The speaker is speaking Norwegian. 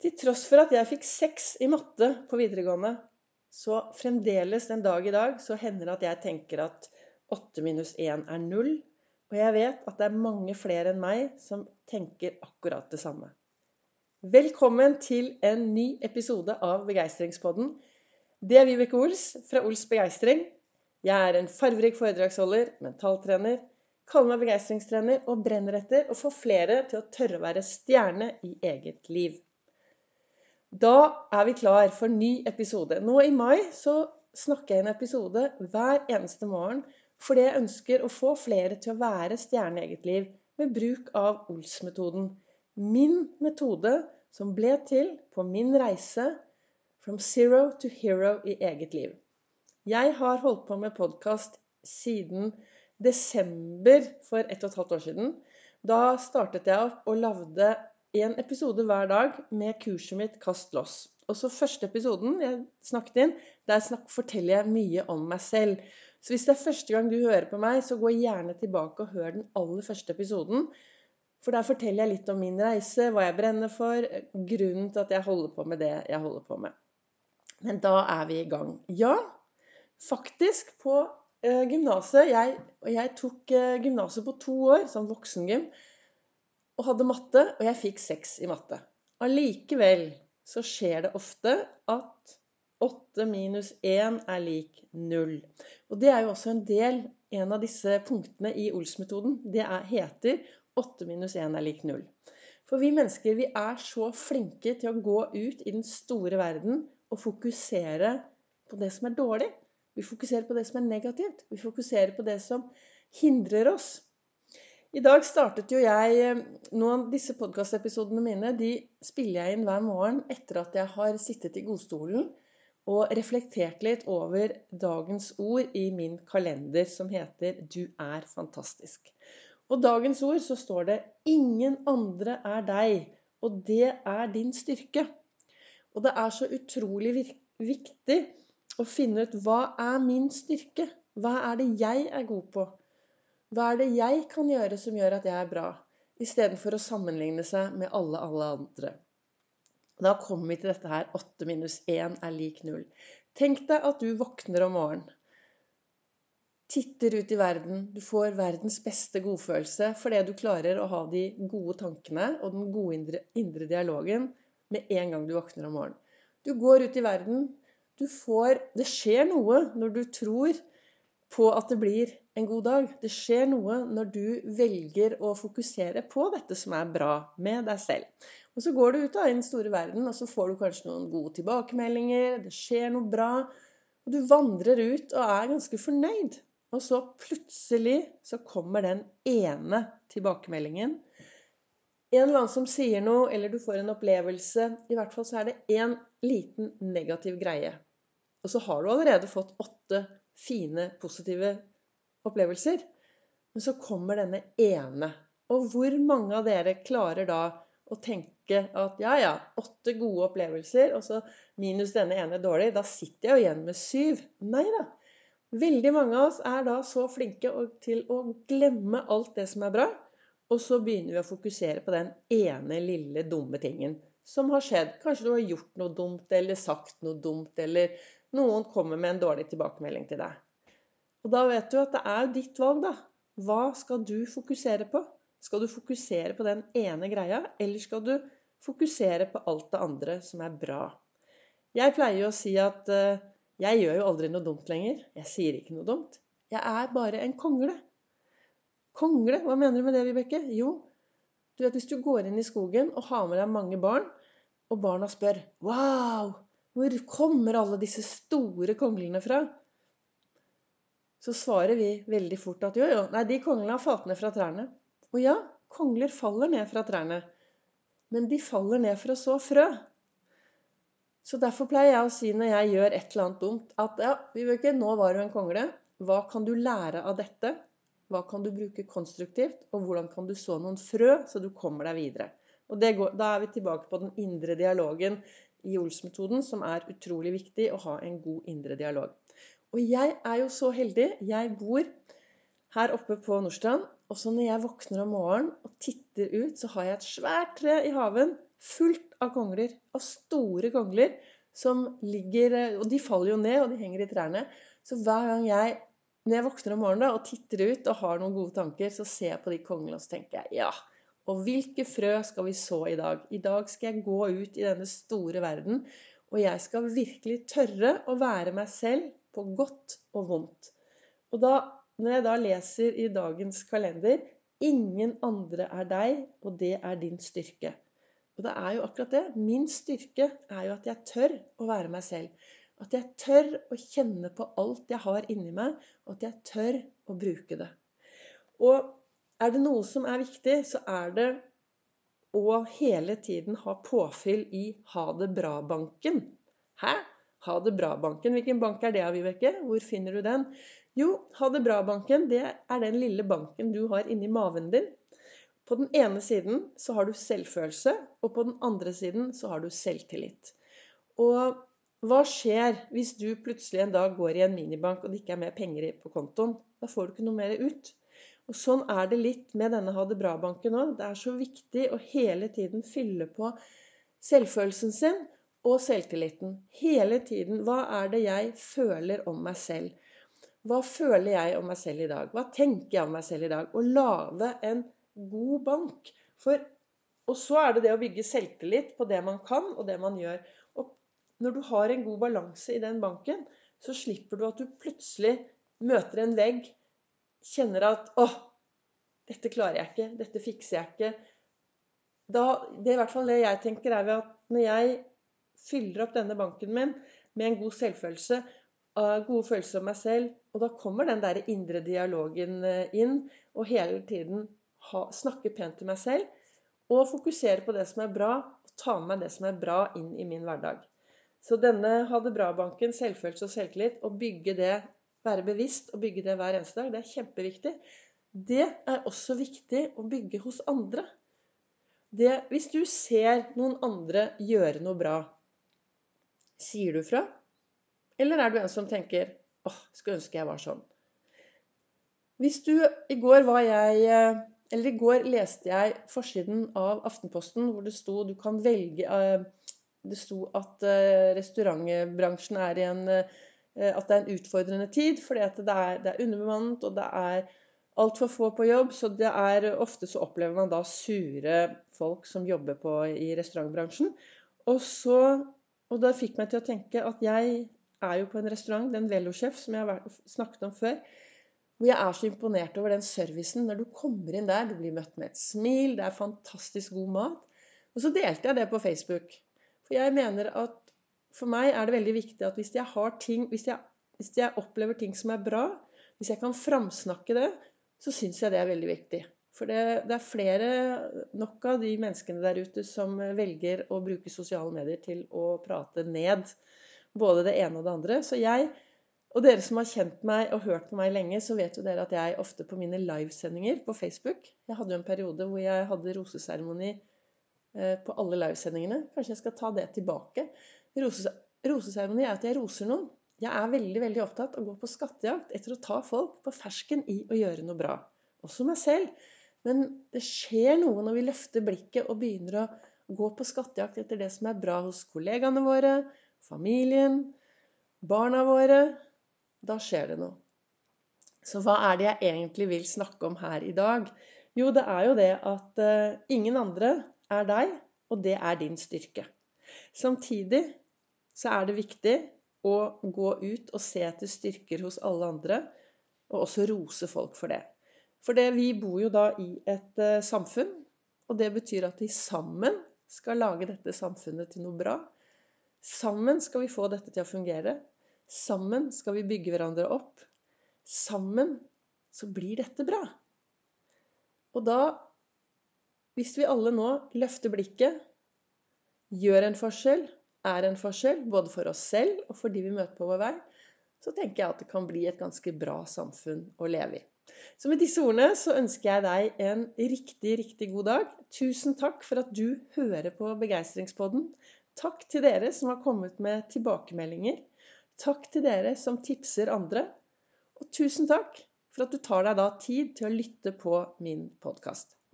Til tross for at jeg fikk seks i matte på videregående, så fremdeles den dag i dag så hender det at jeg tenker at 8 minus 1 er 0. Og jeg vet at det er mange flere enn meg som tenker akkurat det samme. Velkommen til en ny episode av Begeistringspodden. Det er Vibeke Ols fra Ols Begeistring. Jeg er en farverik foredragsholder, mentaltrener, kaller meg begeistringstrener og brenner etter å få flere til å tørre å være stjerne i eget liv. Da er vi klar for ny episode. Nå i mai så snakker jeg en episode hver eneste morgen fordi jeg ønsker å få flere til å være stjerne i eget liv med bruk av Ols-metoden. Min metode som ble til på min reise from zero to hero i eget liv. Jeg har holdt på med podkast siden desember for ett og et halvt år siden. Da startet jeg opp og lagde en episode hver dag med kurset mitt Kast loss. Og så første episoden jeg snakket inn, der forteller jeg mye om meg selv. Så hvis det er første gang du hører på meg, så gå gjerne tilbake og hør den aller første episoden. For der forteller jeg litt om min reise, hva jeg brenner for, grunnen til at jeg holder på med det jeg holder på med. Men da er vi i gang. Ja, faktisk på uh, gymnaset jeg, jeg tok uh, gymnaset på to år, som voksengym og hadde matte, og jeg fikk seks i matte. Allikevel så skjer det ofte at 8 minus 1 er lik 0. Og det er jo også en del, en av disse punktene i Ols-metoden. Det er, heter 8 minus 1 er lik 0. For vi mennesker vi er så flinke til å gå ut i den store verden og fokusere på det som er dårlig. Vi fokuserer på det som er negativt. Vi fokuserer på det som hindrer oss. I dag startet jo jeg eh, Noen av disse podkastepisodene mine de spiller jeg inn hver morgen etter at jeg har sittet i godstolen og reflektert litt over dagens ord i min kalender som heter 'Du er fantastisk'. Og dagens ord så står det 'Ingen andre er deg', og det er din styrke. Og det er så utrolig viktig å finne ut hva er min styrke? Hva er det jeg er god på? Hva er det jeg kan gjøre som gjør at jeg er bra, istedenfor å sammenligne seg med alle, alle andre? Da kommer vi til dette her 8 minus 1 er lik 0. Tenk deg at du våkner om morgenen. Titter ut i verden. Du får verdens beste godfølelse fordi du klarer å ha de gode tankene og den gode indre, indre dialogen med en gang du våkner om morgenen. Du går ut i verden. Du får Det skjer noe når du tror på at det blir en god dag. Det skjer noe når du velger å fokusere på dette som er bra med deg selv. Og Så går du ut i den store verden, og så får du kanskje noen gode tilbakemeldinger. Det skjer noe bra. Og du vandrer ut og er ganske fornøyd. Og så plutselig så kommer den ene tilbakemeldingen. En eller annen som sier noe, eller du får en opplevelse. I hvert fall så er det én liten negativ greie. Og så har du allerede fått åtte fine, positive opplevelser. Men så kommer denne ene. Og hvor mange av dere klarer da å tenke at ja, ja, åtte gode opplevelser, og så minus denne ene dårlig, da sitter jeg jo igjen med syv. Nei da. Veldig mange av oss er da så flinke til å glemme alt det som er bra, og så begynner vi å fokusere på den ene lille dumme tingen som har skjedd. Kanskje du har gjort noe dumt eller sagt noe dumt, eller noen kommer med en dårlig tilbakemelding til deg. Og da vet du at det er ditt valg, da. Hva skal du fokusere på? Skal du fokusere på den ene greia, eller skal du fokusere på alt det andre som er bra? Jeg pleier jo å si at uh, jeg gjør jo aldri noe dumt lenger. Jeg sier ikke noe dumt. Jeg er bare en kongle. Kongle? Hva mener du med det, Vibeke? Jo, du vet hvis du går inn i skogen og har med deg mange barn, og barna spør Wow! Hvor kommer alle disse store konglene fra? Så svarer vi veldig fort at jo, jo, nei, de konglene har falt ned fra trærne. Og ja, kongler faller ned fra trærne. Men de faller ned for å så frø. Så derfor pleier jeg å si når jeg gjør et eller annet dumt, at ja, Vibeke, nå var du en kongle. Hva kan du lære av dette? Hva kan du bruke konstruktivt? Og hvordan kan du så noen frø, så du kommer deg videre? Og går, Da er vi tilbake på den indre dialogen i Ols-metoden, som er utrolig viktig å ha en god indre dialog. Og jeg er jo så heldig. Jeg bor her oppe på Nordstrand. Og så når jeg våkner om morgenen og titter ut, så har jeg et svært tre i haven fullt av kongler. Av store kongler som ligger Og de faller jo ned, og de henger i trærne. Så hver gang jeg når jeg våkner om morgenen da, og titter ut og har noen gode tanker, så ser jeg på de konglene og så tenker jeg ja. Og hvilke frø skal vi så i dag? I dag skal jeg gå ut i denne store verden, og jeg skal virkelig tørre å være meg selv på godt og vondt. Og da, når jeg da leser i dagens kalender Ingen andre er deg, og det er din styrke. Og det er jo akkurat det. Min styrke er jo at jeg tør å være meg selv. At jeg tør å kjenne på alt jeg har inni meg, og at jeg tør å bruke det. Og er det noe som er viktig, så er det å hele tiden ha påfyll i ha det bra-banken. Hæ? Ha det bra-banken. Hvilken bank er det, Vibeke? Hvor finner du den? Jo, ha det bra-banken, det er den lille banken du har inni maven din. På den ene siden så har du selvfølelse, og på den andre siden så har du selvtillit. Og hva skjer hvis du plutselig en dag går i en minibank og det ikke er mer penger på kontoen? Da får du ikke noe mer ut. Og Sånn er det litt med denne Ha det bra-banken òg. Det er så viktig å hele tiden fylle på selvfølelsen sin og selvtilliten. Hele tiden. Hva er det jeg føler om meg selv? Hva føler jeg om meg selv i dag? Hva tenker jeg om meg selv i dag? Å lage en god bank. For, og så er det det å bygge selvtillit på det man kan, og det man gjør. Og når du har en god balanse i den banken, så slipper du at du plutselig møter en vegg, kjenner at 'Å, dette klarer jeg ikke. Dette fikser jeg ikke.' Da, det er i hvert fall det jeg tenker, er at når jeg fyller opp denne banken min med en god selvfølelse, gode følelser om meg selv. Og da kommer den der indre dialogen eh, inn, og hele tiden ha, snakke pent til meg selv. Og fokusere på det som er bra, og ta med meg det som er bra, inn i min hverdag. Så denne Ha det bra-banken, selvfølelse og selvtillit, og bygge det, være bevisst og bygge det hver eneste dag, det er kjempeviktig. Det er også viktig å bygge hos andre. Det, hvis du ser noen andre gjøre noe bra, sier du fra? Eller er du en som tenker åh, skulle ønske jeg var sånn. Hvis du I går var jeg eh, Eller i går leste jeg forsiden av Aftenposten hvor det sto du kan velge eh, Det sto at eh, restaurantbransjen er i en At det er en utfordrende tid fordi at det er, det er underbemannet, og det er altfor få på jobb. Så det er ofte så opplever man da sure folk som jobber på, i restaurantbransjen. Og så Og det fikk meg til å tenke at jeg er jo på en restaurant, den Velosjef, som jeg har snakket om før. Hvor jeg er så imponert over den servicen. Når du kommer inn der, du blir møtt med et smil, det er fantastisk god mat. Og så delte jeg det på Facebook. For jeg mener at for meg er det veldig viktig at hvis jeg har ting Hvis jeg, hvis jeg opplever ting som er bra, hvis jeg kan framsnakke det, så syns jeg det er veldig viktig. For det, det, er flere nok av de menneskene der ute som velger å bruke sosiale medier til å prate ned både det ene og det andre. Så jeg, og dere som har kjent meg og hørt på meg lenge, så vet jo dere at jeg ofte på mine livesendinger på Facebook Jeg hadde jo en periode hvor jeg hadde roseseremoni eh, på alle livesendingene. Kanskje jeg skal ta det tilbake. Roseseremoni er at jeg roser noen. Jeg er veldig veldig opptatt av å gå på skattejakt etter å ta folk på fersken i å gjøre noe bra. Også meg selv. Men det skjer noe når vi løfter blikket og begynner å gå på skattejakt etter det som er bra hos kollegaene våre, familien, barna våre, da skjer det noe. Så hva er det jeg egentlig vil snakke om her i dag? Jo, det er jo det at uh, ingen andre er deg, og det er din styrke. Samtidig så er det viktig å gå ut og se etter styrker hos alle andre, og også rose folk for det. For det, vi bor jo da i et uh, samfunn, og det betyr at vi sammen skal lage dette samfunnet til noe bra. Sammen skal vi få dette til å fungere. Sammen skal vi bygge hverandre opp. Sammen så blir dette bra. Og da, hvis vi alle nå løfter blikket, gjør en forskjell, er en forskjell, både for oss selv og for de vi møter på vår vei, så tenker jeg at det kan bli et ganske bra samfunn å leve i. Så med disse ordene så ønsker jeg deg en riktig, riktig god dag. Tusen takk for at du hører på Begeistringspodden. Takk til dere som har kommet med tilbakemeldinger. Takk til dere som tipser andre. Og tusen takk for at du tar deg da tid til å lytte på min podkast.